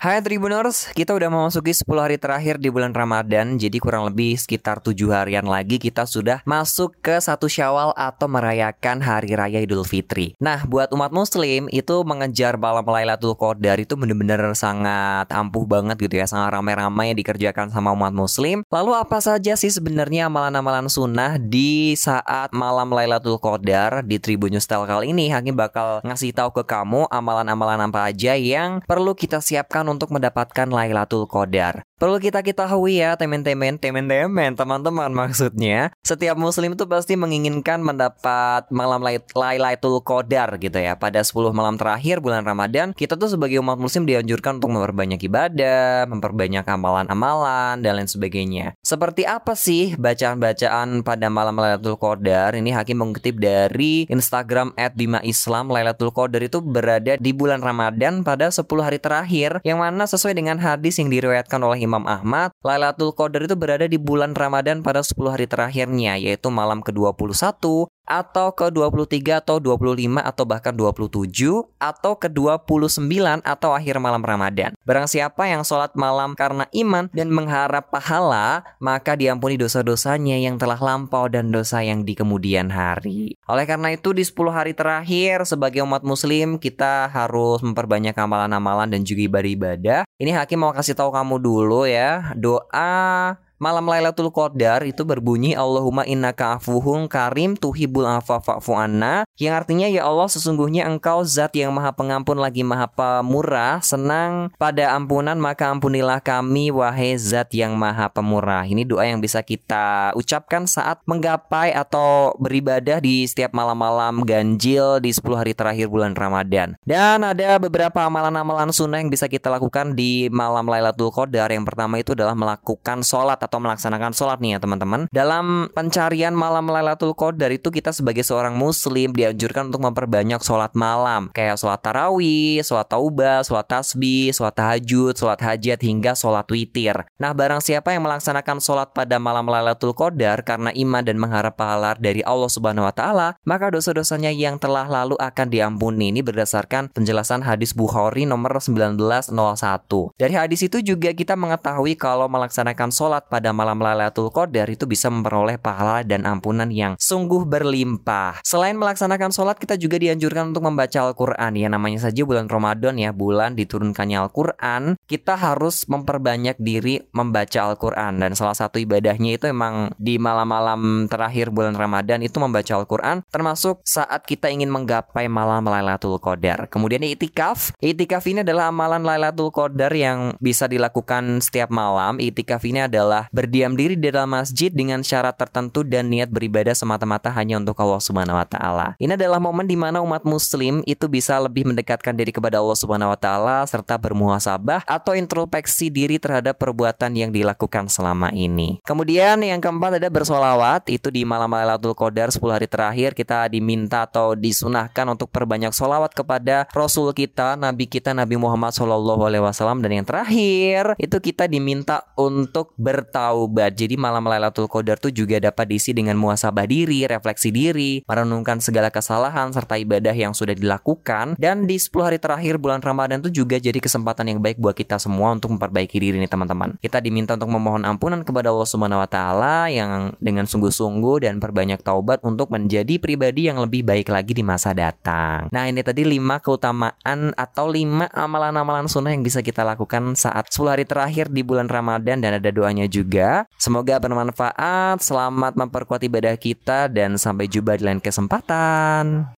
Hai Tribuners, kita udah memasuki 10 hari terakhir di bulan Ramadan Jadi kurang lebih sekitar 7 harian lagi kita sudah masuk ke satu syawal atau merayakan Hari Raya Idul Fitri. Nah buat umat muslim itu mengejar malam Lailatul Qadar itu bener-bener sangat ampuh banget gitu ya Sangat ramai-ramai dikerjakan sama umat muslim. Lalu apa saja sih sebenarnya amalan-amalan sunnah di saat malam Lailatul Qadar di Tribun Style kali ini? Hakim bakal ngasih tahu ke kamu amalan-amalan apa aja yang perlu kita siapkan untuk mendapatkan Lailatul Qadar. Perlu kita ketahui ya temen-temen, temen-temen, teman-teman maksudnya. Setiap muslim itu pasti menginginkan mendapat malam Lailatul Qadar gitu ya. Pada 10 malam terakhir bulan Ramadan, kita tuh sebagai umat muslim dianjurkan untuk memperbanyak ibadah, memperbanyak amalan-amalan dan lain sebagainya. Seperti apa sih bacaan-bacaan pada malam Lailatul Qadar? Ini Hakim mengutip dari Instagram @bima_islam Lailatul Qadar itu berada di bulan Ramadan pada 10 hari terakhir yang mana sesuai dengan hadis yang diriwayatkan oleh Ahmad, Lailatul Qadar itu berada di bulan Ramadan pada 10 hari terakhirnya yaitu malam ke-21, atau ke 23 atau 25 atau bahkan 27 atau ke 29 atau akhir malam Ramadan. Barang siapa yang sholat malam karena iman dan mengharap pahala, maka diampuni dosa-dosanya yang telah lampau dan dosa yang di kemudian hari. Oleh karena itu di 10 hari terakhir sebagai umat muslim kita harus memperbanyak amalan-amalan dan juga ibadah-ibadah. Ini Hakim mau kasih tahu kamu dulu ya, doa malam Lailatul Qadar itu berbunyi Allahumma innaka afuhun karim tuhibul afa fa'fu anna. Yang artinya ya Allah sesungguhnya engkau zat yang maha pengampun lagi maha pemurah. Senang pada ampunan maka ampunilah kami wahai zat yang maha pemurah. Ini doa yang bisa kita ucapkan saat menggapai atau beribadah di setiap malam-malam ganjil di 10 hari terakhir bulan Ramadan. Dan ada beberapa amalan-amalan sunnah yang bisa kita lakukan di malam Lailatul Qadar. Yang pertama itu adalah melakukan sholat atau melaksanakan sholat nih ya teman-teman. Dalam pencarian malam Lailatul Qadar itu kita sebagai seorang muslim dianjurkan untuk memperbanyak sholat malam. Kayak sholat tarawih, sholat taubah, sholat tasbih, sholat tahajud, sholat hajat hingga sholat witir. Nah barang siapa yang melaksanakan sholat pada malam Lailatul Qadar karena iman dan mengharap pahala dari Allah Subhanahu Wa Taala, maka dosa-dosanya yang telah lalu akan diampuni. Ini berdasarkan penjelasan hadis Bukhari nomor 1901. Dari hadis itu juga kita mengetahui kalau melaksanakan sholat pada pada malam Lailatul Qadar itu bisa memperoleh pahala dan ampunan yang sungguh berlimpah. Selain melaksanakan sholat, kita juga dianjurkan untuk membaca Al-Quran. Ya namanya saja bulan Ramadan ya, bulan diturunkannya Al-Quran. Kita harus memperbanyak diri membaca Al-Quran. Dan salah satu ibadahnya itu emang di malam-malam terakhir bulan Ramadan itu membaca Al-Quran. Termasuk saat kita ingin menggapai malam Lailatul Qadar. Kemudian itikaf. Itikaf ini adalah amalan Lailatul Qadar yang bisa dilakukan setiap malam. Itikaf ini adalah berdiam diri di dalam masjid dengan syarat tertentu dan niat beribadah semata-mata hanya untuk Allah Subhanahu wa taala. Ini adalah momen di mana umat muslim itu bisa lebih mendekatkan diri kepada Allah Subhanahu wa taala serta bermuhasabah atau introspeksi diri terhadap perbuatan yang dilakukan selama ini. Kemudian yang keempat ada bersolawat itu di malam Lailatul Qadar 10 hari terakhir kita diminta atau disunahkan untuk perbanyak solawat kepada Rasul kita, Nabi kita Nabi Muhammad Shallallahu Alaihi Wasallam dan yang terakhir itu kita diminta untuk bertawaf taubat. Jadi malam Lailatul Qadar tuh juga dapat diisi dengan muasabah diri, refleksi diri, merenungkan segala kesalahan serta ibadah yang sudah dilakukan. Dan di 10 hari terakhir bulan Ramadan tuh juga jadi kesempatan yang baik buat kita semua untuk memperbaiki diri nih teman-teman. Kita diminta untuk memohon ampunan kepada Allah Subhanahu wa taala yang dengan sungguh-sungguh dan perbanyak taubat untuk menjadi pribadi yang lebih baik lagi di masa datang. Nah, ini tadi 5 keutamaan atau 5 amalan-amalan sunnah yang bisa kita lakukan saat 10 hari terakhir di bulan Ramadan dan ada doanya juga juga. Semoga bermanfaat. Selamat memperkuat ibadah kita dan sampai jumpa di lain kesempatan.